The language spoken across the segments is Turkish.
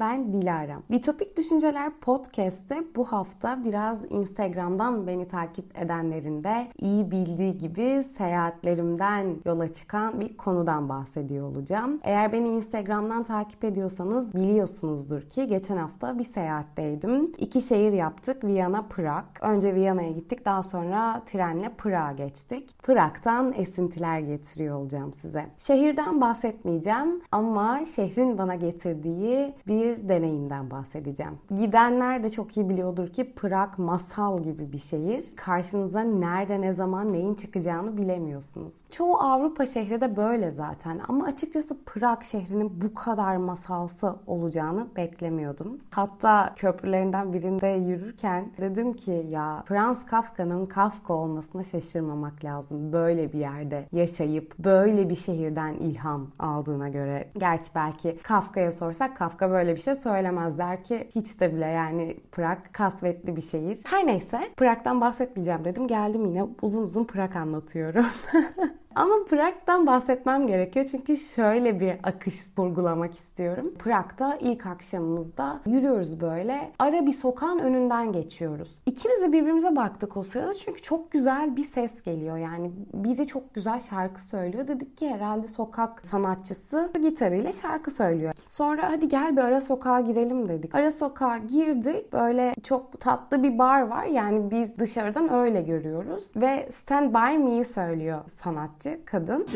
Ben Dilara. Ditopik Düşünceler Podcast'te bu hafta biraz Instagram'dan beni takip edenlerin de iyi bildiği gibi seyahatlerimden yola çıkan bir konudan bahsediyor olacağım. Eğer beni Instagram'dan takip ediyorsanız biliyorsunuzdur ki geçen hafta bir seyahatteydim. İki şehir yaptık, Viyana, Prag. Önce Viyana'ya gittik, daha sonra trenle Prag'a geçtik. Prag'dan esintiler getiriyor olacağım size. Şehirden bahsetmeyeceğim ama şehrin bana getirdiği bir deneyimden bahsedeceğim. Gidenler de çok iyi biliyordur ki Prag masal gibi bir şehir. Karşınıza nerede ne zaman neyin çıkacağını bilemiyorsunuz. Çoğu Avrupa şehri de böyle zaten ama açıkçası Prag şehrinin bu kadar masalsı olacağını beklemiyordum. Hatta köprülerinden birinde yürürken dedim ki ya Franz Kafka'nın Kafka olmasına şaşırmamak lazım. Böyle bir yerde yaşayıp böyle bir şehirden ilham aldığına göre. Gerçi belki Kafka'ya sorsak Kafka böyle bir şey söylemez der ki hiç de bile yani Prag kasvetli bir şehir. Her neyse Prag'dan bahsetmeyeceğim dedim. Geldim yine uzun uzun Prag anlatıyorum. Ama Prag'dan bahsetmem gerekiyor çünkü şöyle bir akış vurgulamak istiyorum. Prag'da ilk akşamımızda yürüyoruz böyle. Ara bir sokağın önünden geçiyoruz. İkimiz de birbirimize baktık o sırada çünkü çok güzel bir ses geliyor. Yani biri çok güzel şarkı söylüyor. Dedik ki herhalde sokak sanatçısı gitarıyla şarkı söylüyor. Sonra hadi gel bir ara sokağa girelim dedik. Ara sokağa girdik. Böyle çok tatlı bir bar var. Yani biz dışarıdan öyle görüyoruz. Ve Stand By Me söylüyor sanatçı kadın.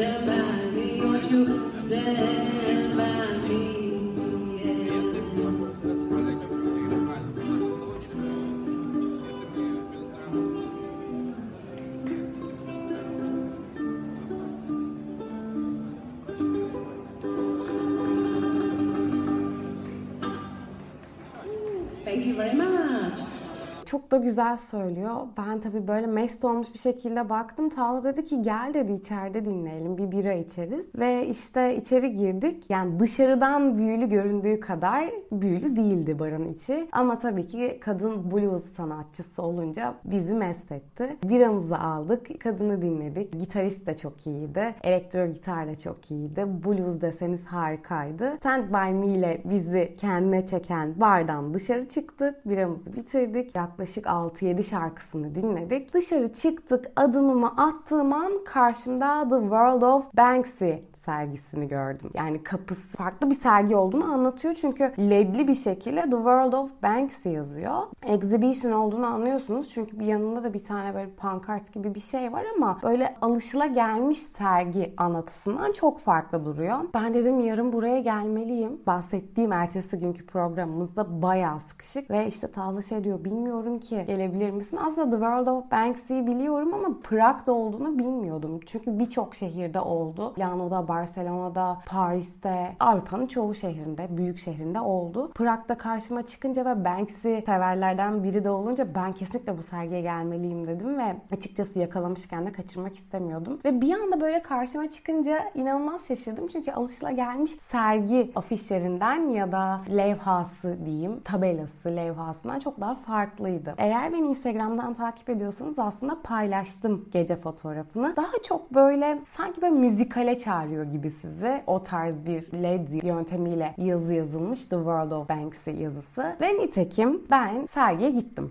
Da güzel söylüyor. Ben tabii böyle mest olmuş bir şekilde baktım. Tağla dedi ki gel dedi içeride dinleyelim. Bir bira içeriz. Ve işte içeri girdik. Yani dışarıdan büyülü göründüğü kadar büyülü değildi barın içi. Ama tabii ki kadın blues sanatçısı olunca bizi mest etti. Biramızı aldık. Kadını dinledik. Gitarist de çok iyiydi. Elektro gitar da çok iyiydi. Blues deseniz harikaydı. Stand By Me ile bizi kendine çeken bardan dışarı çıktık. Biramızı bitirdik. Yaklaşık yaklaşık 6-7 şarkısını dinledik. Dışarı çıktık, adımımı attığım an karşımda The World of Banksy sergisini gördüm. Yani kapısı farklı bir sergi olduğunu anlatıyor çünkü ledli bir şekilde The World of Banksy yazıyor. Exhibition olduğunu anlıyorsunuz çünkü bir yanında da bir tane böyle pankart gibi bir şey var ama böyle alışıla gelmiş sergi anlatısından çok farklı duruyor. Ben dedim yarın buraya gelmeliyim. Bahsettiğim ertesi günkü programımızda bayağı sıkışık ve işte Tağla şey diyor bilmiyorum ki gelebilir misin? Aslında The World of Banksy'yi biliyorum ama Prag'da olduğunu bilmiyordum. Çünkü birçok şehirde oldu. Milano'da, Barcelona'da, Paris'te, Avrupa'nın çoğu şehrinde, büyük şehrinde oldu. Prag'da karşıma çıkınca ve Banksy severlerden biri de olunca ben kesinlikle bu sergiye gelmeliyim dedim ve açıkçası yakalamışken de kaçırmak istemiyordum. Ve bir anda böyle karşıma çıkınca inanılmaz şaşırdım. Çünkü alışılagelmiş sergi afişlerinden ya da levhası diyeyim, tabelası, levhasından çok daha farklıydı. Eğer beni Instagram'dan takip ediyorsanız aslında paylaştım gece fotoğrafını. Daha çok böyle sanki böyle müzikale çağırıyor gibi sizi. O tarz bir LED yöntemiyle yazı yazılmış The World of Banksy yazısı. Ve nitekim ben sergiye gittim.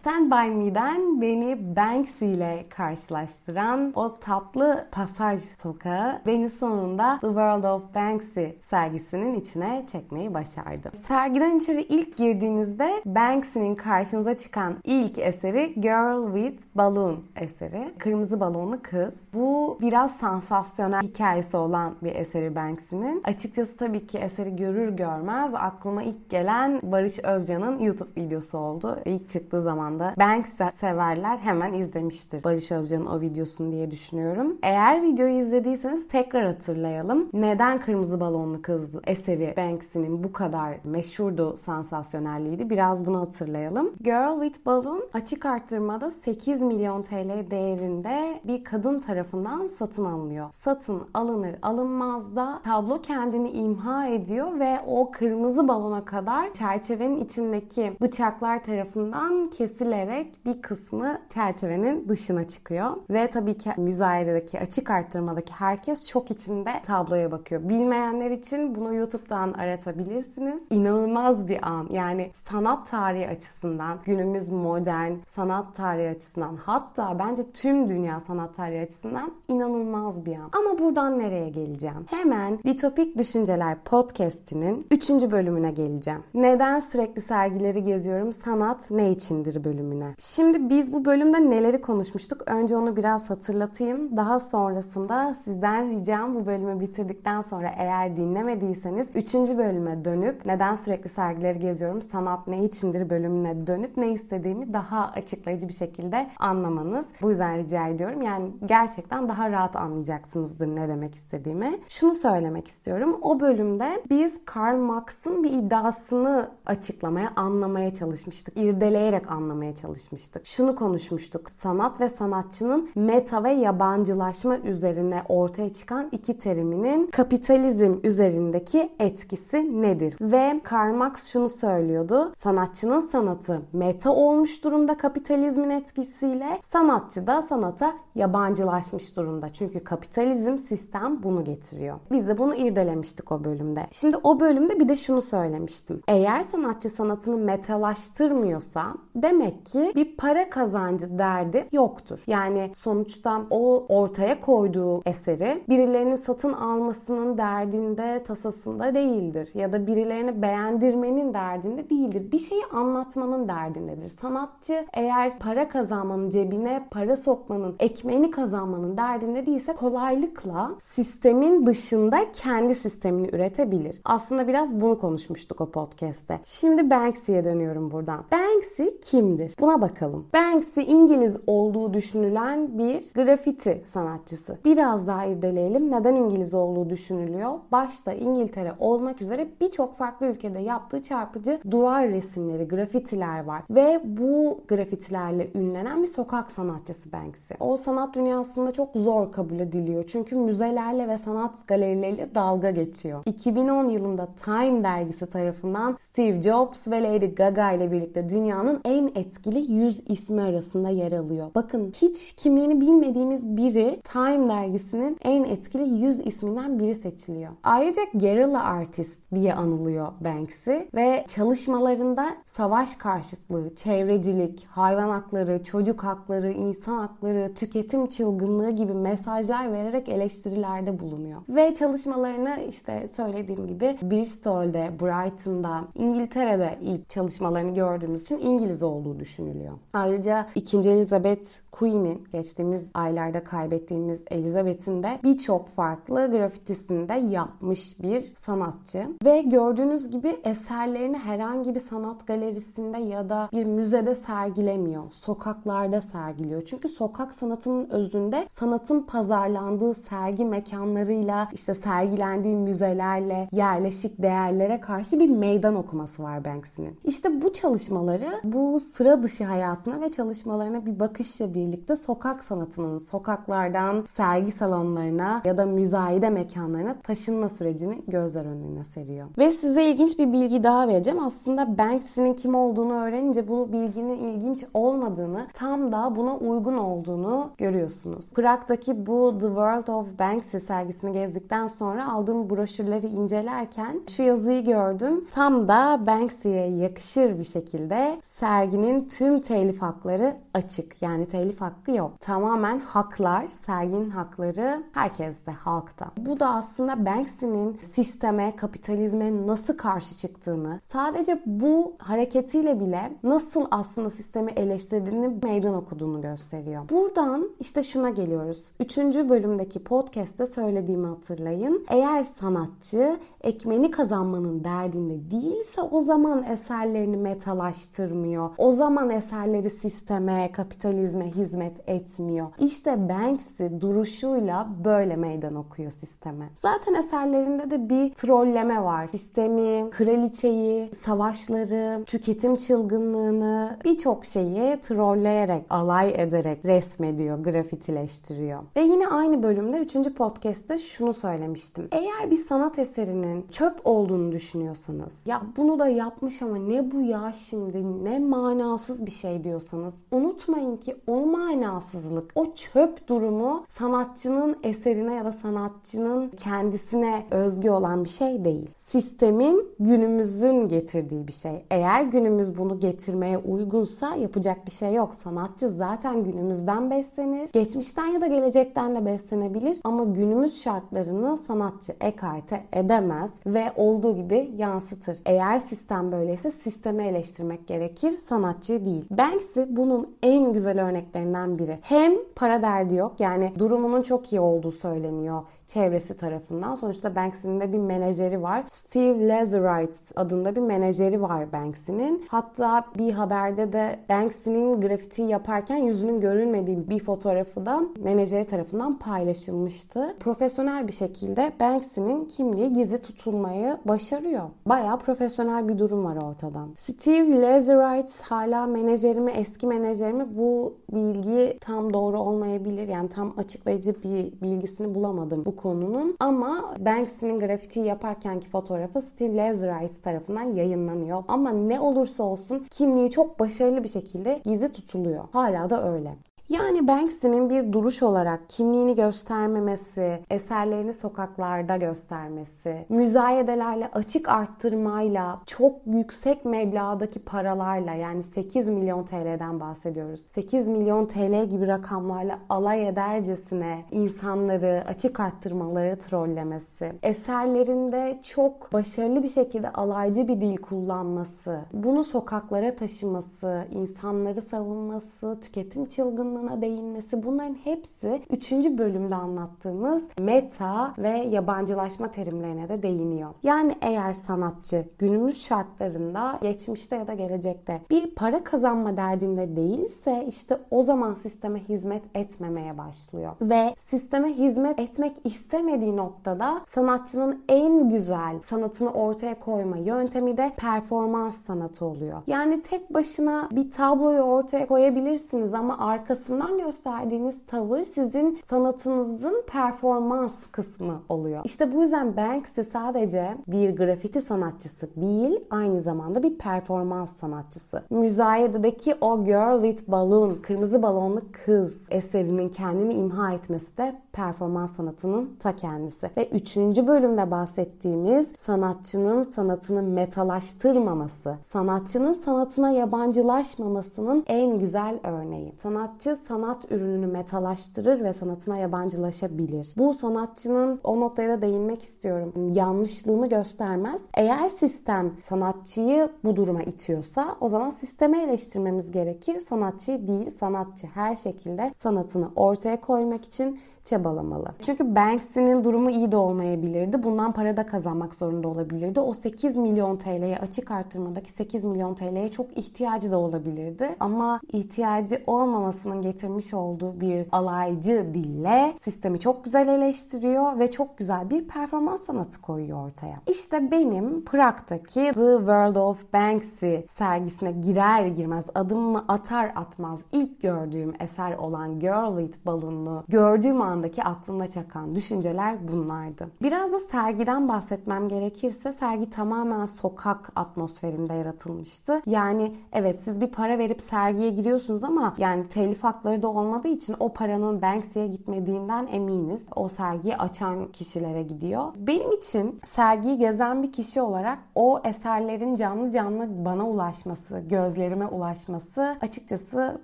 Stand By Me'den beni Banksy ile karşılaştıran o tatlı pasaj sokağı beni sonunda The World of Banksy sergisinin içine çekmeyi başardı. Sergiden içeri ilk girdiğinizde Banksy'nin karşınıza çıkan ilk eseri Girl with Balloon eseri. Kırmızı balonlu kız. Bu biraz sansasyonel hikayesi olan bir eseri Banksy'nin. Açıkçası tabii ki eseri görür görmez aklıma ilk gelen Barış Özcan'ın YouTube videosu oldu. İlk çıktı çıktığı zaman da Banksy severler hemen izlemiştir Barış Özcan'ın o videosunu diye düşünüyorum. Eğer videoyu izlediyseniz tekrar hatırlayalım. Neden Kırmızı Balonlu Kız eseri Banksy'nin bu kadar meşhurdu, sansasyonelliydi? Biraz bunu hatırlayalım. Girl with Balloon açık arttırmada 8 milyon TL değerinde bir kadın tarafından satın alınıyor. Satın alınır alınmaz da tablo kendini imha ediyor ve o kırmızı balona kadar çerçevenin içindeki bıçaklar tarafından kesilerek bir kısmı çerçevenin dışına çıkıyor. Ve tabii ki müzayededeki açık arttırmadaki herkes şok içinde tabloya bakıyor. Bilmeyenler için bunu YouTube'dan aratabilirsiniz. İnanılmaz bir an. Yani sanat tarihi açısından, günümüz modern sanat tarihi açısından hatta bence tüm dünya sanat tarihi açısından inanılmaz bir an. Ama buradan nereye geleceğim? Hemen Ditopik Düşünceler podcast'inin 3. bölümüne geleceğim. Neden sürekli sergileri geziyorum? Sanat ne içindir bölümüne. Şimdi biz bu bölümde neleri konuşmuştuk? Önce onu biraz hatırlatayım. Daha sonrasında sizden ricam bu bölümü bitirdikten sonra eğer dinlemediyseniz 3. bölüme dönüp neden sürekli sergileri geziyorum? Sanat ne içindir bölümüne dönüp ne istediğimi daha açıklayıcı bir şekilde anlamanız. Bu yüzden rica ediyorum. Yani gerçekten daha rahat anlayacaksınızdır ne demek istediğimi. Şunu söylemek istiyorum. O bölümde biz Karl Marx'ın bir iddiasını açıklamaya, anlamaya çalışmıştık. İrdeleyerek anlamaya çalışmıştık. Şunu konuşmuştuk. Sanat ve sanatçının meta ve yabancılaşma üzerine ortaya çıkan iki teriminin kapitalizm üzerindeki etkisi nedir? Ve Karl Marx şunu söylüyordu. Sanatçının sanatı meta olmuş durumda kapitalizmin etkisiyle, sanatçı da sanata yabancılaşmış durumda. Çünkü kapitalizm sistem bunu getiriyor. Biz de bunu irdelemiştik o bölümde. Şimdi o bölümde bir de şunu söylemiştim. Eğer sanatçı sanatını metalaştırmıyorsa demek ki bir para kazancı derdi yoktur. Yani sonuçta o ortaya koyduğu eseri birilerinin satın almasının derdinde, tasasında değildir. Ya da birilerini beğendirmenin derdinde değildir. Bir şeyi anlatmanın derdindedir. Sanatçı eğer para kazanmanın, cebine para sokmanın, ekmeğini kazanmanın derdinde değilse kolaylıkla sistemin dışında kendi sistemini üretebilir. Aslında biraz bunu konuşmuştuk o podcast'te. Şimdi Banksy'ye dönüyorum buradan. Banksy kimdir? Buna bakalım. Banksy İngiliz olduğu düşünülen bir grafiti sanatçısı. Biraz daha irdeleyelim. Neden İngiliz olduğu düşünülüyor? Başta İngiltere olmak üzere birçok farklı ülkede yaptığı çarpıcı duvar resimleri, grafitiler var. Ve bu grafitilerle ünlenen bir sokak sanatçısı Banksy. O sanat dünyasında çok zor kabul ediliyor. Çünkü müzelerle ve sanat galerileriyle dalga geçiyor. 2010 yılında Time dergisi tarafından Steve Jobs ve Lady Gaga ile birlikte dünyanın en etkili 100 ismi arasında yer alıyor. Bakın hiç kimliğini bilmediğimiz biri Time dergisinin en etkili 100 isminden biri seçiliyor. Ayrıca guerrilla artist diye anılıyor Banksy ve çalışmalarında savaş karşıtlığı, çevrecilik, hayvan hakları, çocuk hakları, insan hakları, tüketim çılgınlığı gibi mesajlar vererek eleştirilerde bulunuyor. Ve çalışmalarını işte söylediğim gibi Bristol'de, Brighton'da, İngiltere'de ilk çalışmalarını gördüğümüz için İngiliz olduğu düşünülüyor. Ayrıca 2. Elizabeth Queen'in geçtiğimiz aylarda kaybettiğimiz Elizabeth'in de birçok farklı grafitisini de yapmış bir sanatçı. Ve gördüğünüz gibi eserlerini herhangi bir sanat galerisinde ya da bir müzede sergilemiyor. Sokaklarda sergiliyor. Çünkü sokak sanatının özünde sanatın pazarlandığı sergi mekanlarıyla işte sergilendiği müzelerle yerleşik değerlere karşı bir meydan okuması var Banksy'nin. İşte bu çalışmaları sıra dışı hayatına ve çalışmalarına bir bakışla birlikte sokak sanatının sokaklardan sergi salonlarına ya da müzayede mekanlarına taşınma sürecini gözler önüne seriyor. Ve size ilginç bir bilgi daha vereceğim. Aslında Banksy'nin kim olduğunu öğrenince bu bilginin ilginç olmadığını, tam da buna uygun olduğunu görüyorsunuz. Prag'daki bu The World of Banksy sergisini gezdikten sonra aldığım broşürleri incelerken şu yazıyı gördüm. Tam da Banksy'ye yakışır bir şekilde serginin tüm telif hakları açık. Yani telif hakkı yok. Tamamen haklar, serginin hakları herkeste, halkta. Bu da aslında Banksy'nin sisteme, kapitalizme nasıl karşı çıktığını, sadece bu hareketiyle bile nasıl aslında sistemi eleştirdiğini meydan okuduğunu gösteriyor. Buradan işte şuna geliyoruz. Üçüncü bölümdeki podcast'te söylediğimi hatırlayın. Eğer sanatçı ekmeğini kazanmanın derdinde değilse o zaman eserlerini metalaştırmıyor etmiyor. O zaman eserleri sisteme, kapitalizme hizmet etmiyor. İşte Banksy duruşuyla böyle meydan okuyor sisteme. Zaten eserlerinde de bir trolleme var. Sistemi, kraliçeyi, savaşları, tüketim çılgınlığını birçok şeyi trolleyerek, alay ederek resmediyor, grafitileştiriyor. Ve yine aynı bölümde 3. podcast'te şunu söylemiştim. Eğer bir sanat eserinin çöp olduğunu düşünüyorsanız, ya bunu da yapmış ama ne bu ya şimdi, ne manasız bir şey diyorsanız, unutmayın ki o manasızlık, o çöp durumu sanatçının eserine ya da sanatçının kendisine özgü olan bir şey değil. Sistemin günümüzün getirdiği bir şey. Eğer günümüz bunu getirmeye uygunsa yapacak bir şey yok. Sanatçı zaten günümüzden beslenir. Geçmişten ya da gelecekten de beslenebilir ama günümüz şartlarını sanatçı ekarte edemez ve olduğu gibi yansıtır. Eğer sistem böyleyse sistemi eleştirmek gerekir, sanatçı değil. Banksy bunun en güzel örneklerinden biri. Hem para derdi yok yani durumunun çok iyi olduğu söyleniyor çevresi tarafından. Sonuçta Banksy'nin de bir menajeri var. Steve Lazarite adında bir menajeri var Banksy'nin. Hatta bir haberde de Banksy'nin grafiti yaparken yüzünün görünmediği bir fotoğrafı da menajeri tarafından paylaşılmıştı. Profesyonel bir şekilde Banksy'nin kimliği gizli tutulmayı başarıyor. Bayağı profesyonel bir durum var ortada. Steve Lazarite hala menajerimi, eski menajerimi bu bilgi tam doğru olmayabilir. Yani tam açıklayıcı bir bilgisini bulamadım bu konunun. Ama Banksy'nin grafiti yaparkenki fotoğrafı Steve Lazarus tarafından yayınlanıyor. Ama ne olursa olsun kimliği çok başarılı bir şekilde gizli tutuluyor. Hala da öyle. Yani Banksy'nin bir duruş olarak kimliğini göstermemesi, eserlerini sokaklarda göstermesi, müzayedelerle açık arttırmayla, çok yüksek meblağdaki paralarla yani 8 milyon TL'den bahsediyoruz. 8 milyon TL gibi rakamlarla alay edercesine insanları açık arttırmaları trollemesi, eserlerinde çok başarılı bir şekilde alaycı bir dil kullanması, bunu sokaklara taşıması, insanları savunması, tüketim çılgınlığı alanına değinmesi bunların hepsi 3. bölümde anlattığımız meta ve yabancılaşma terimlerine de değiniyor. Yani eğer sanatçı günümüz şartlarında geçmişte ya da gelecekte bir para kazanma derdinde değilse işte o zaman sisteme hizmet etmemeye başlıyor. Ve sisteme hizmet etmek istemediği noktada sanatçının en güzel sanatını ortaya koyma yöntemi de performans sanatı oluyor. Yani tek başına bir tabloyu ortaya koyabilirsiniz ama arkasında arkasından gösterdiğiniz tavır sizin sanatınızın performans kısmı oluyor. İşte bu yüzden Banksy sadece bir grafiti sanatçısı değil, aynı zamanda bir performans sanatçısı. Müzayededeki o Girl with Balloon, kırmızı balonlu kız eserinin kendini imha etmesi de performans sanatının ta kendisi. Ve üçüncü bölümde bahsettiğimiz sanatçının sanatını metalaştırmaması, sanatçının sanatına yabancılaşmamasının en güzel örneği. Sanatçı sanat ürününü metalaştırır ve sanatına yabancılaşabilir. Bu sanatçının o noktaya da değinmek istiyorum. Yanlışlığını göstermez. Eğer sistem sanatçıyı bu duruma itiyorsa o zaman sisteme eleştirmemiz gerekir. Sanatçıyı değil, sanatçı her şekilde sanatını ortaya koymak için çabalamalı. Çünkü Banksy'nin durumu iyi de olmayabilirdi. Bundan para da kazanmak zorunda olabilirdi. O 8 milyon TL'ye açık artırmadaki 8 milyon TL'ye çok ihtiyacı da olabilirdi. Ama ihtiyacı olmamasının getirmiş olduğu bir alaycı dille sistemi çok güzel eleştiriyor ve çok güzel bir performans sanatı koyuyor ortaya. İşte benim Prag'daki The World of Banksy sergisine girer girmez adımımı atar atmaz ilk gördüğüm eser olan Girl with Balloon'u gördüğüm an andaki aklımda çakan düşünceler bunlardı. Biraz da sergiden bahsetmem gerekirse sergi tamamen sokak atmosferinde yaratılmıştı. Yani evet siz bir para verip sergiye giriyorsunuz ama yani telif hakları da olmadığı için o paranın Banksy'ye gitmediğinden eminiz. O sergiyi açan kişilere gidiyor. Benim için sergiyi gezen bir kişi olarak o eserlerin canlı canlı bana ulaşması, gözlerime ulaşması açıkçası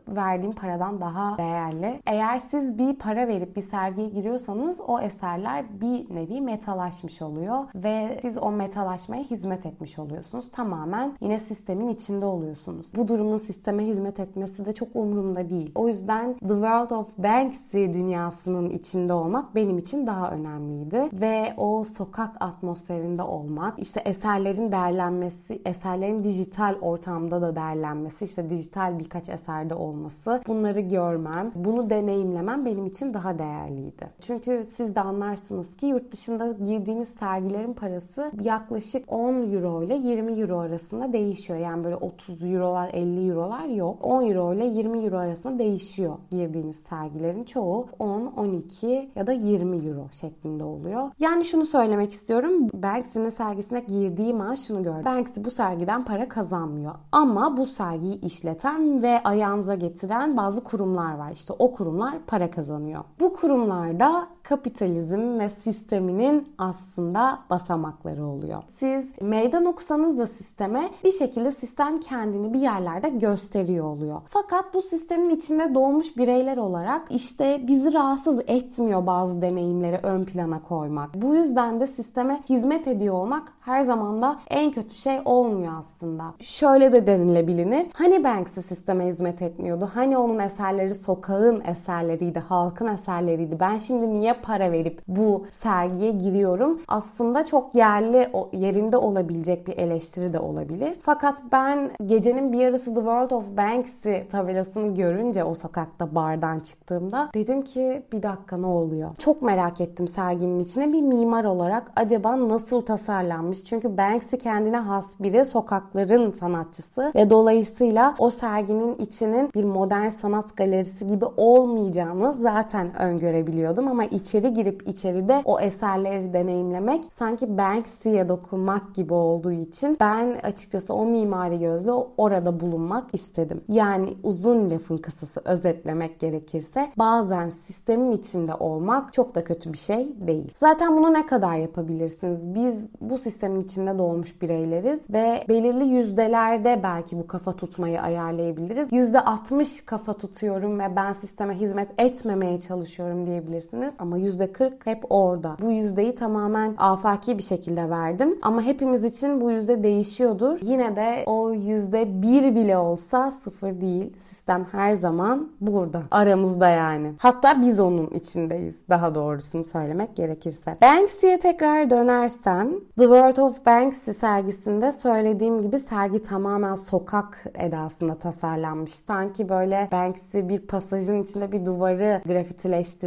verdiğim paradan daha değerli. Eğer siz bir para verip bir sergi sergiye giriyorsanız o eserler bir nevi metalaşmış oluyor ve siz o metalaşmaya hizmet etmiş oluyorsunuz. Tamamen yine sistemin içinde oluyorsunuz. Bu durumun sisteme hizmet etmesi de çok umurumda değil. O yüzden The World of Banksy dünyasının içinde olmak benim için daha önemliydi ve o sokak atmosferinde olmak, işte eserlerin değerlenmesi, eserlerin dijital ortamda da değerlenmesi, işte dijital birkaç eserde olması, bunları görmem, bunu deneyimlemem benim için daha değerliydi. Çünkü siz de anlarsınız ki yurt dışında girdiğiniz sergilerin parası yaklaşık 10 euro ile 20 euro arasında değişiyor. Yani böyle 30 eurolar 50 eurolar yok. 10 euro ile 20 euro arasında değişiyor girdiğiniz sergilerin çoğu 10, 12 ya da 20 euro şeklinde oluyor. Yani şunu söylemek istiyorum. Banksy'nin sergisine girdiğim an şunu gördüm. Banksy bu sergiden para kazanmıyor. Ama bu sergiyi işleten ve ayağınıza getiren bazı kurumlar var. İşte o kurumlar para kazanıyor. Bu kurumlarda kapitalizm ve sisteminin aslında basamakları oluyor. Siz meydan okusanız da sisteme bir şekilde sistem kendini bir yerlerde gösteriyor oluyor. Fakat bu sistemin içinde doğmuş bireyler olarak işte bizi rahatsız etmiyor bazı deneyimleri ön plana koymak. Bu yüzden de sisteme hizmet ediyor olmak her zaman da en kötü şey olmuyor aslında. Şöyle de denilebilir. Hani Banksy sisteme hizmet etmiyordu? Hani onun eserleri sokağın eserleriydi, halkın eserleriydi. Ben şimdi niye para verip bu sergiye giriyorum? Aslında çok yerli yerinde olabilecek bir eleştiri de olabilir. Fakat ben gecenin bir yarısı The World of Banksy tabelasını görünce o sokakta bardan çıktığımda dedim ki bir dakika ne oluyor? Çok merak ettim serginin içine bir mimar olarak acaba nasıl tasarlanmış? Çünkü Banksy kendine has biri sokakların sanatçısı ve dolayısıyla o serginin içinin bir modern sanat galerisi gibi olmayacağını zaten öngörebiliyordum ama içeri girip içeride o eserleri deneyimlemek sanki Banksy'ye dokunmak gibi olduğu için ben açıkçası o mimari gözle orada bulunmak istedim. Yani uzun lafın kısası özetlemek gerekirse bazen sistemin içinde olmak çok da kötü bir şey değil. Zaten bunu ne kadar yapabilirsiniz? Biz bu sistemin içinde doğmuş bireyleriz ve belirli yüzdelerde belki bu kafa tutmayı ayarlayabiliriz. %60 kafa tutuyorum ve ben sisteme hizmet etmemeye çalışıyorum diyebilirsiniz. Ama %40 hep orada. Bu yüzdeyi tamamen afaki bir şekilde verdim. Ama hepimiz için bu yüzde değişiyordur. Yine de o yüzde bir bile olsa sıfır değil. Sistem her zaman burada. Aramızda yani. Hatta biz onun içindeyiz. Daha doğrusunu söylemek gerekirse. Banksy'ye tekrar dönersem The World of Banksy sergisinde söylediğim gibi sergi tamamen sokak edasında tasarlanmış. Sanki böyle Banksy bir pasajın içinde bir duvarı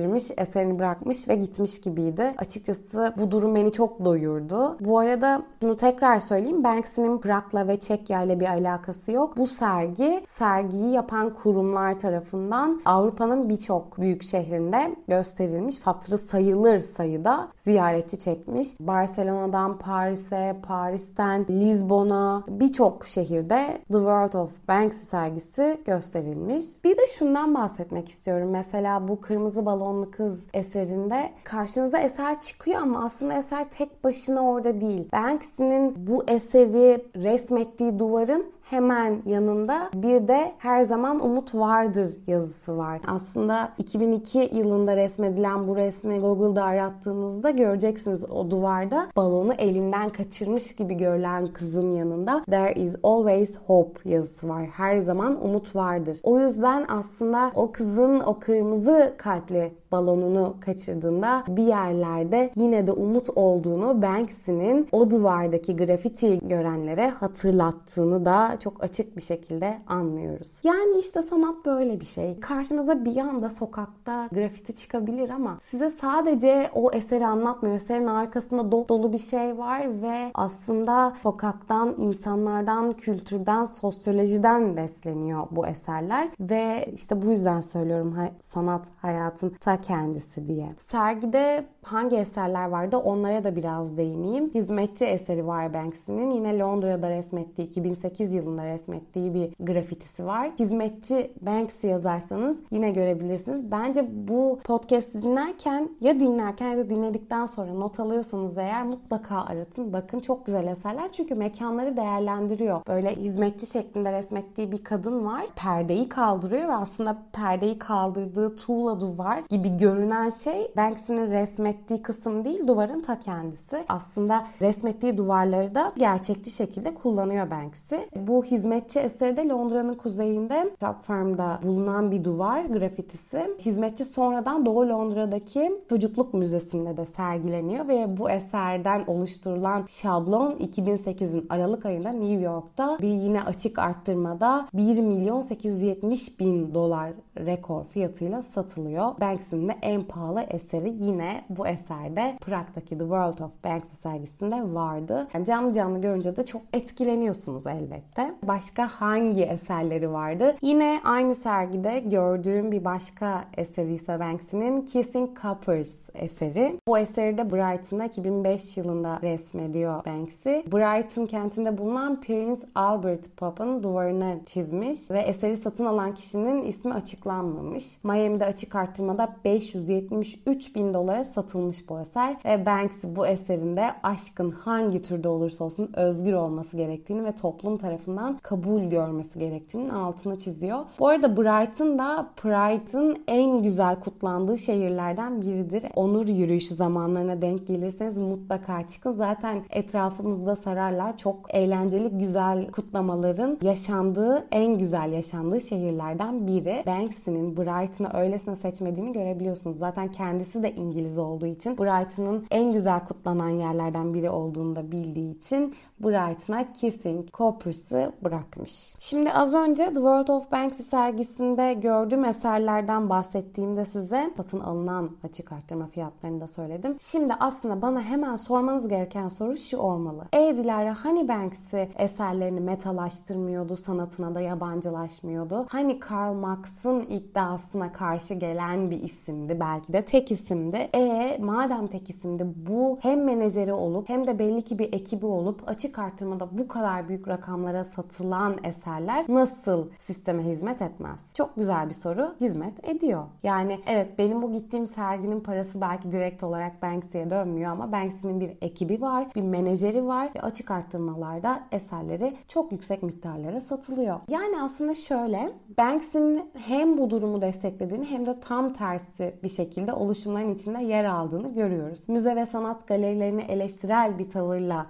grafitileştirmiş, eserini bırakmış ve gitmiş gibiydi. Açıkçası bu durum beni çok doyurdu. Bu arada bunu tekrar söyleyeyim. Banksy'nin Prag'la ve Çekya ile bir alakası yok. Bu sergi sergiyi yapan kurumlar tarafından Avrupa'nın birçok büyük şehrinde gösterilmiş. Hatırı sayılır sayıda ziyaretçi çekmiş. Barcelona'dan Paris'e, Paris'ten Lisbon'a birçok şehirde The World of Banksy sergisi gösterilmiş. Bir de şundan bahsetmek istiyorum. Mesela bu Kırmızı Balonlu Kız eserinde karşınıza eser çıkıyor ama aslında eser tek başına orada değil. Banksy'nin bu eseri resmettiği duvarın hemen yanında bir de her zaman umut vardır yazısı var. Aslında 2002 yılında resmedilen bu resmi Google'da arattığınızda göreceksiniz o duvarda balonu elinden kaçırmış gibi görülen kızın yanında There is always hope yazısı var. Her zaman umut vardır. O yüzden aslında o kızın o kırmızı kalpli balonunu kaçırdığında bir yerlerde yine de umut olduğunu Banksy'nin o duvardaki grafiti görenlere hatırlattığını da çok açık bir şekilde anlıyoruz. Yani işte sanat böyle bir şey. Karşımıza bir anda sokakta grafiti çıkabilir ama size sadece o eseri anlatmıyor. Eserin arkasında dolu dolu bir şey var ve aslında sokaktan, insanlardan, kültürden, sosyolojiden besleniyor bu eserler ve işte bu yüzden söylüyorum sanat hayatın ta kendisi diye. Sergide hangi eserler vardı onlara da biraz değineyim. Hizmetçi eseri var Banksy'nin. Yine Londra'da resmettiği 2008 yılında yılında resmettiği bir grafitisi var. Hizmetçi Banksy yazarsanız yine görebilirsiniz. Bence bu podcast dinlerken ya dinlerken ya da dinledikten sonra not alıyorsanız eğer mutlaka aratın. Bakın çok güzel eserler çünkü mekanları değerlendiriyor. Böyle hizmetçi şeklinde resmettiği bir kadın var. Perdeyi kaldırıyor ve aslında perdeyi kaldırdığı tuğla duvar gibi görünen şey Banksy'nin resmettiği kısım değil duvarın ta kendisi. Aslında resmettiği duvarları da gerçekçi şekilde kullanıyor Banksy. Bu hizmetçi eseri de Londra'nın kuzeyinde Chalk Farm'da bulunan bir duvar grafitisi. Hizmetçi sonradan Doğu Londra'daki Çocukluk Müzesi'nde de sergileniyor ve bu eserden oluşturulan şablon 2008'in Aralık ayında New York'ta bir yine açık arttırmada 1 milyon 870 bin dolar rekor fiyatıyla satılıyor. Banksy'nin de en pahalı eseri yine bu eserde Prag'daki The World of Banksy sergisinde vardı. Yani canlı canlı görünce de çok etkileniyorsunuz elbette. Başka hangi eserleri vardı? Yine aynı sergide gördüğüm bir başka eseri ise Banksy'nin Kissing Coppers eseri. Bu eseri de Brighton'da 2005 yılında resmediyor Banksy. Brighton kentinde bulunan Prince Albert Pub'ın duvarına çizmiş ve eseri satın alan kişinin ismi açıklanmamış. Miami'de açık arttırmada 573 bin dolara satılmış bu eser ve Banksy bu eserinde aşkın hangi türde olursa olsun özgür olması gerektiğini ve toplum tarafından kabul görmesi gerektiğinin altını çiziyor. Bu arada Brighton da Pride'ın en güzel kutlandığı şehirlerden biridir. Onur yürüyüşü zamanlarına denk gelirseniz mutlaka çıkın. Zaten etrafınızda sararlar. Çok eğlenceli, güzel kutlamaların yaşandığı, en güzel yaşandığı şehirlerden biri. Banksy'nin Brighton'ı öylesine seçmediğini görebiliyorsunuz. Zaten kendisi de İngiliz olduğu için Brighton'ın en güzel kutlanan yerlerden biri olduğunu da bildiği için Brighton'a Kissing Coppers'ı bırakmış. Şimdi az önce The World of Banksy sergisinde gördüğüm eserlerden bahsettiğimde size satın alınan açık arttırma fiyatlarını da söyledim. Şimdi aslında bana hemen sormanız gereken soru şu olmalı. Ey Dilara hani Banksy eserlerini metalaştırmıyordu, sanatına da yabancılaşmıyordu? Hani Karl Marx'ın iddiasına karşı gelen bir isimdi, belki de tek isimdi. E madem tek isimdi bu hem menajeri olup hem de belli ki bir ekibi olup açık artırmada bu kadar büyük rakamlara satılan eserler nasıl sisteme hizmet etmez? Çok güzel bir soru. Hizmet ediyor. Yani evet benim bu gittiğim serginin parası belki direkt olarak Banksy'ye dönmüyor ama Banksy'nin bir ekibi var, bir menajeri var ve açık arttırmalarda eserleri çok yüksek miktarlara satılıyor. Yani aslında şöyle Banksy'nin hem bu durumu desteklediğini hem de tam tersi bir şekilde oluşumların içinde yer aldığını görüyoruz. Müze ve sanat galerilerini eleştirel bir tavırla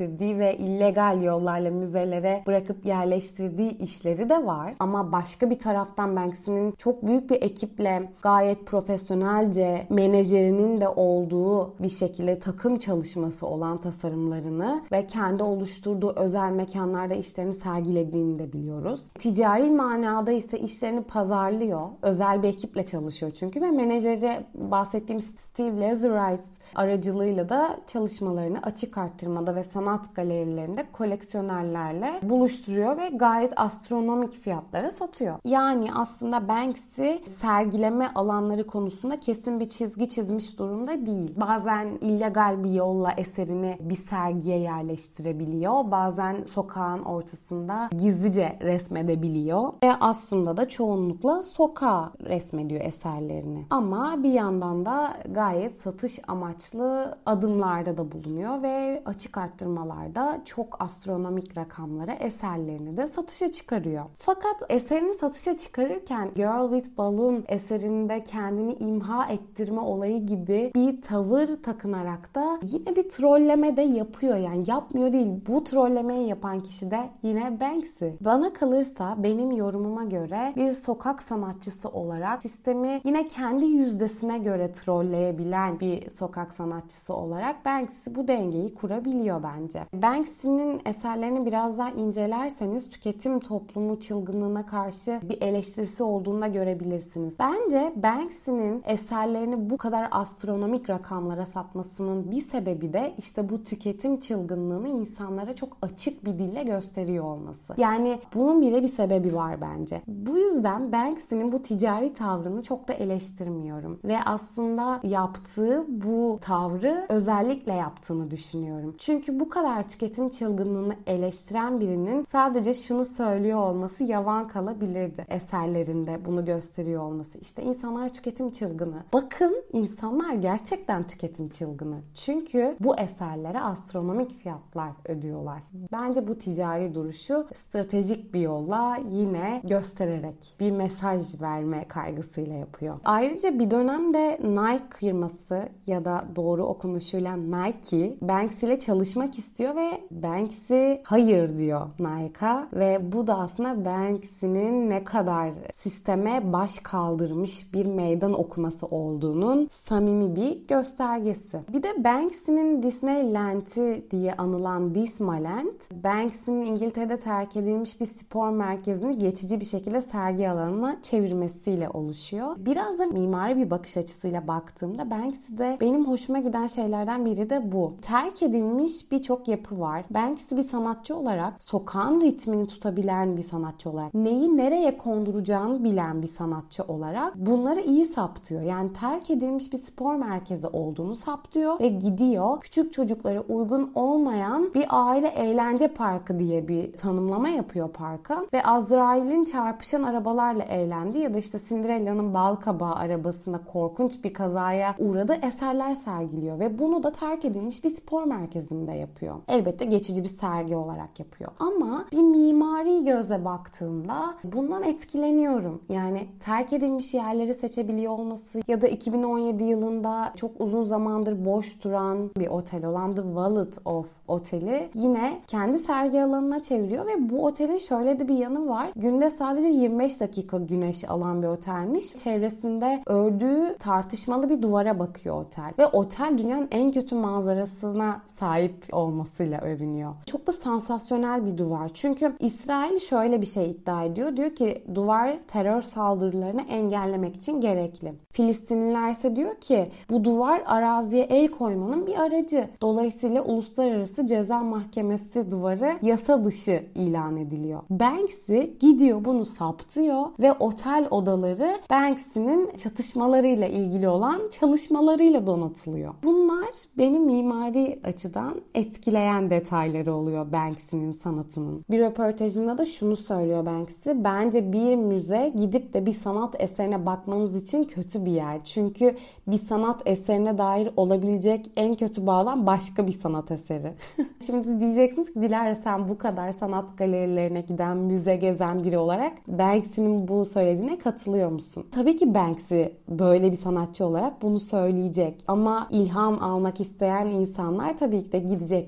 gerçekleştirdiği ve illegal yollarla müzelere bırakıp yerleştirdiği işleri de var. Ama başka bir taraftan Banksy'nin çok büyük bir ekiple gayet profesyonelce menajerinin de olduğu bir şekilde takım çalışması olan tasarımlarını ve kendi oluşturduğu özel mekanlarda işlerini sergilediğini de biliyoruz. Ticari manada ise işlerini pazarlıyor. Özel bir ekiple çalışıyor çünkü ve menajeri bahsettiğim Steve Lazarides aracılığıyla da çalışmalarını açık arttırmada ve sanat galerilerinde koleksiyonerlerle buluşturuyor ve gayet astronomik fiyatlara satıyor. Yani aslında Banksy sergileme alanları konusunda kesin bir çizgi çizmiş durumda değil. Bazen illegal bir yolla eserini bir sergiye yerleştirebiliyor. Bazen sokağın ortasında gizlice resmedebiliyor. Ve aslında da çoğunlukla sokağa resmediyor eserlerini. Ama bir yandan da gayet satış amaçlı adımlarda da bulunuyor ve açık arttırmalarda çok astronomik rakamlara eserlerini de satışa çıkarıyor. Fakat eserini satışa çıkarırken Girl with Balloon eserinde kendini imha ettirme olayı gibi bir tavır takınarak da yine bir trolleme de yapıyor. Yani yapmıyor değil. Bu trollemeyi yapan kişi de yine Banksy. Bana kalırsa benim yorumuma göre bir sokak sanatçısı olarak sistemi yine kendi yüzdesine göre trolleyebilen bir sokak sanatçısı olarak Banksy bu dengeyi kurabiliyor bence. Banksy'nin eserlerini biraz daha incelerseniz tüketim toplumu çılgınlığına karşı bir eleştirisi olduğunu da görebilirsiniz. Bence Banksy'nin eserlerini bu kadar astronomik rakamlara satmasının bir sebebi de işte bu tüketim çılgınlığını insanlara çok açık bir dille gösteriyor olması. Yani bunun bile bir sebebi var bence. Bu yüzden Banksy'nin bu ticari tavrını çok da eleştirmiyorum. Ve aslında yaptığı bu tavrı özellikle yaptığını düşünüyorum. Çünkü bu kadar kadar tüketim çılgınlığını eleştiren birinin sadece şunu söylüyor olması yavan kalabilirdi eserlerinde bunu gösteriyor olması. İşte insanlar tüketim çılgını. Bakın insanlar gerçekten tüketim çılgını. Çünkü bu eserlere astronomik fiyatlar ödüyorlar. Bence bu ticari duruşu stratejik bir yolla yine göstererek bir mesaj verme kaygısıyla yapıyor. Ayrıca bir dönemde Nike firması ya da doğru okunuşuyla Nike Banksy ile çalışmak istiyor ve Banksy hayır diyor Nike'a ve bu da aslında Banksy'nin ne kadar sisteme baş kaldırmış bir meydan okuması olduğunun samimi bir göstergesi. Bir de Banksy'nin Disneyland'i diye anılan Dismaland, Banksy'nin İngiltere'de terk edilmiş bir spor merkezini geçici bir şekilde sergi alanına çevirmesiyle oluşuyor. Biraz da mimari bir bakış açısıyla baktığımda Banksy'de benim hoşuma giden şeylerden biri de bu. Terk edilmiş birçok yapı var. Banksy bir sanatçı olarak sokağın ritmini tutabilen bir sanatçı olarak neyi nereye konduracağını bilen bir sanatçı olarak bunları iyi saptıyor. Yani terk edilmiş bir spor merkezi olduğunu saptıyor ve gidiyor küçük çocuklara uygun olmayan bir aile eğlence parkı diye bir tanımlama yapıyor parka ve Azrail'in çarpışan arabalarla eğlendi ya da işte Cinderella'nın bal kabağı arabasında korkunç bir kazaya uğradığı eserler sergiliyor ve bunu da terk edilmiş bir spor merkezinde yapıyor. Elbette geçici bir sergi olarak yapıyor. Ama bir mimari göze baktığımda bundan etkileniyorum. Yani terk edilmiş yerleri seçebiliyor olması ya da 2017 yılında çok uzun zamandır boş duran bir otel olan The Wallet of Oteli yine kendi sergi alanına çeviriyor ve bu otelin şöyle de bir yanı var. Günde sadece 25 dakika güneş alan bir otelmiş. Çevresinde ördüğü tartışmalı bir duvara bakıyor otel. Ve otel dünyanın en kötü manzarasına sahip olmasıyla övünüyor. Çok da sansasyonel bir duvar. Çünkü İsrail şöyle bir şey iddia ediyor. Diyor ki duvar terör saldırılarını engellemek için gerekli. Filistinliler ise diyor ki bu duvar araziye el koymanın bir aracı. Dolayısıyla uluslararası ceza mahkemesi duvarı yasa dışı ilan ediliyor. Banksy gidiyor bunu saptıyor ve otel odaları Banksy'nin çatışmalarıyla ilgili olan çalışmalarıyla donatılıyor. Bunlar beni mimari açıdan etkileyen detayları oluyor Banksy'nin sanatının. Bir röportajında da şunu söylüyor Banksy. Bence bir müze gidip de bir sanat eserine bakmanız için kötü bir yer. Çünkü bir sanat eserine dair olabilecek en kötü bağlam başka bir sanat eseri. Şimdi diyeceksiniz ki Dilara sen bu kadar sanat galerilerine giden, müze gezen biri olarak Banksy'nin bu söylediğine katılıyor musun? Tabii ki Banksy böyle bir sanatçı olarak bunu söyleyecek. Ama ilham almak isteyen insanlar tabii ki de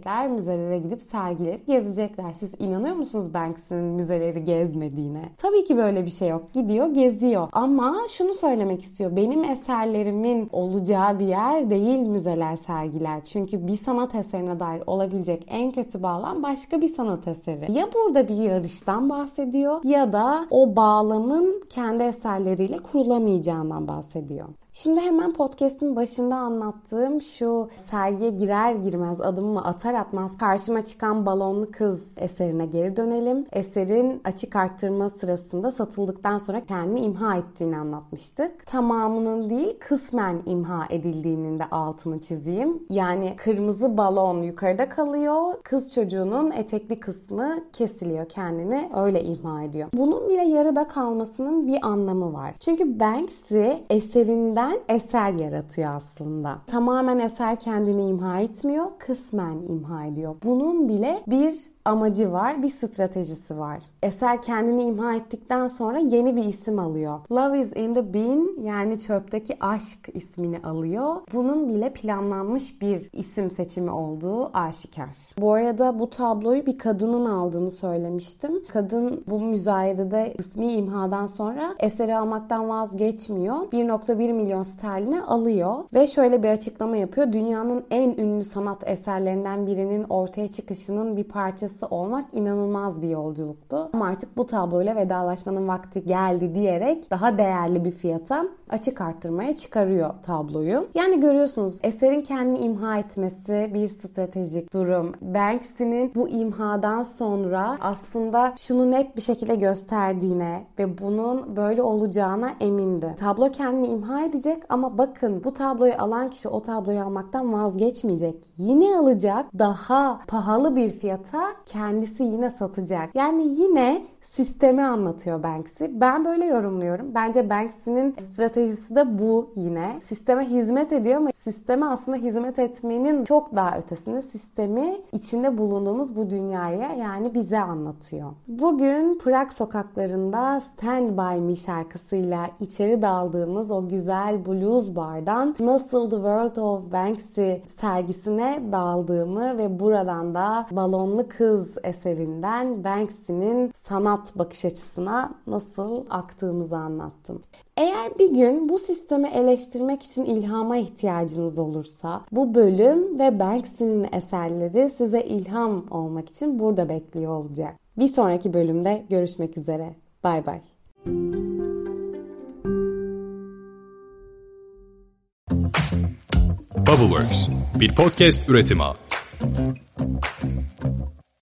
gidecekler, müzelere gidip sergileri gezecekler. Siz inanıyor musunuz Banksy'nin müzeleri gezmediğine? Tabii ki böyle bir şey yok. Gidiyor, geziyor. Ama şunu söylemek istiyor. Benim eserlerimin olacağı bir yer değil müzeler, sergiler. Çünkü bir sanat eserine dair olabilecek en kötü bağlam başka bir sanat eseri. Ya burada bir yarıştan bahsediyor ya da o bağlamın kendi eserleriyle kurulamayacağından bahsediyor. Şimdi hemen podcast'in başında anlattığım şu sergiye girer girmez adımımı atar atmaz karşıma çıkan balonlu kız eserine geri dönelim. Eserin açık arttırma sırasında satıldıktan sonra kendini imha ettiğini anlatmıştık. Tamamının değil kısmen imha edildiğinin de altını çizeyim. Yani kırmızı balon yukarıda kalıyor. Kız çocuğunun etekli kısmı kesiliyor kendini öyle imha ediyor. Bunun bile yarıda kalmasının bir anlamı var. Çünkü Banksy eserinden kısmen eser yaratıyor aslında. Tamamen eser kendini imha etmiyor, kısmen imha ediyor. Bunun bile bir amacı var, bir stratejisi var. Eser kendini imha ettikten sonra yeni bir isim alıyor. Love is in the bin yani çöpteki aşk ismini alıyor. Bunun bile planlanmış bir isim seçimi olduğu aşikar. Bu arada bu tabloyu bir kadının aldığını söylemiştim. Kadın bu müzayedede ismi imhadan sonra eseri almaktan vazgeçmiyor. 1.1 milyon sterline alıyor ve şöyle bir açıklama yapıyor. Dünyanın en ünlü sanat eserlerinden birinin ortaya çıkışının bir parçası parçası olmak inanılmaz bir yolculuktu. Ama artık bu tabloyla vedalaşmanın vakti geldi diyerek daha değerli bir fiyata açık arttırmaya çıkarıyor tabloyu. Yani görüyorsunuz eserin kendini imha etmesi bir stratejik durum. Banksy'nin bu imhadan sonra aslında şunu net bir şekilde gösterdiğine ve bunun böyle olacağına emindi. Tablo kendini imha edecek ama bakın bu tabloyu alan kişi o tabloyu almaktan vazgeçmeyecek. Yine alacak daha pahalı bir fiyata kendisi yine satacak. Yani yine sistemi anlatıyor Banksy. Ben böyle yorumluyorum. Bence Banksy'nin stratejisi de bu yine. Sisteme hizmet ediyor ama sisteme aslında hizmet etmenin çok daha ötesinde sistemi içinde bulunduğumuz bu dünyaya yani bize anlatıyor. Bugün Prag sokaklarında Stand By Me şarkısıyla içeri daldığımız o güzel blues bardan nasıl The World of Banksy sergisine daldığımı ve buradan da Balonlu Kız eserinden Banksy'nin sanat bakış açısına nasıl aktığımızı anlattım. Eğer bir gün bu sistemi eleştirmek için ilhama ihtiyacınız olursa bu bölüm ve Banksy'nin eserleri size ilham olmak için burada bekliyor olacak. Bir sonraki bölümde görüşmek üzere. Bay bay. Bubbleworks bir podcast üretimi.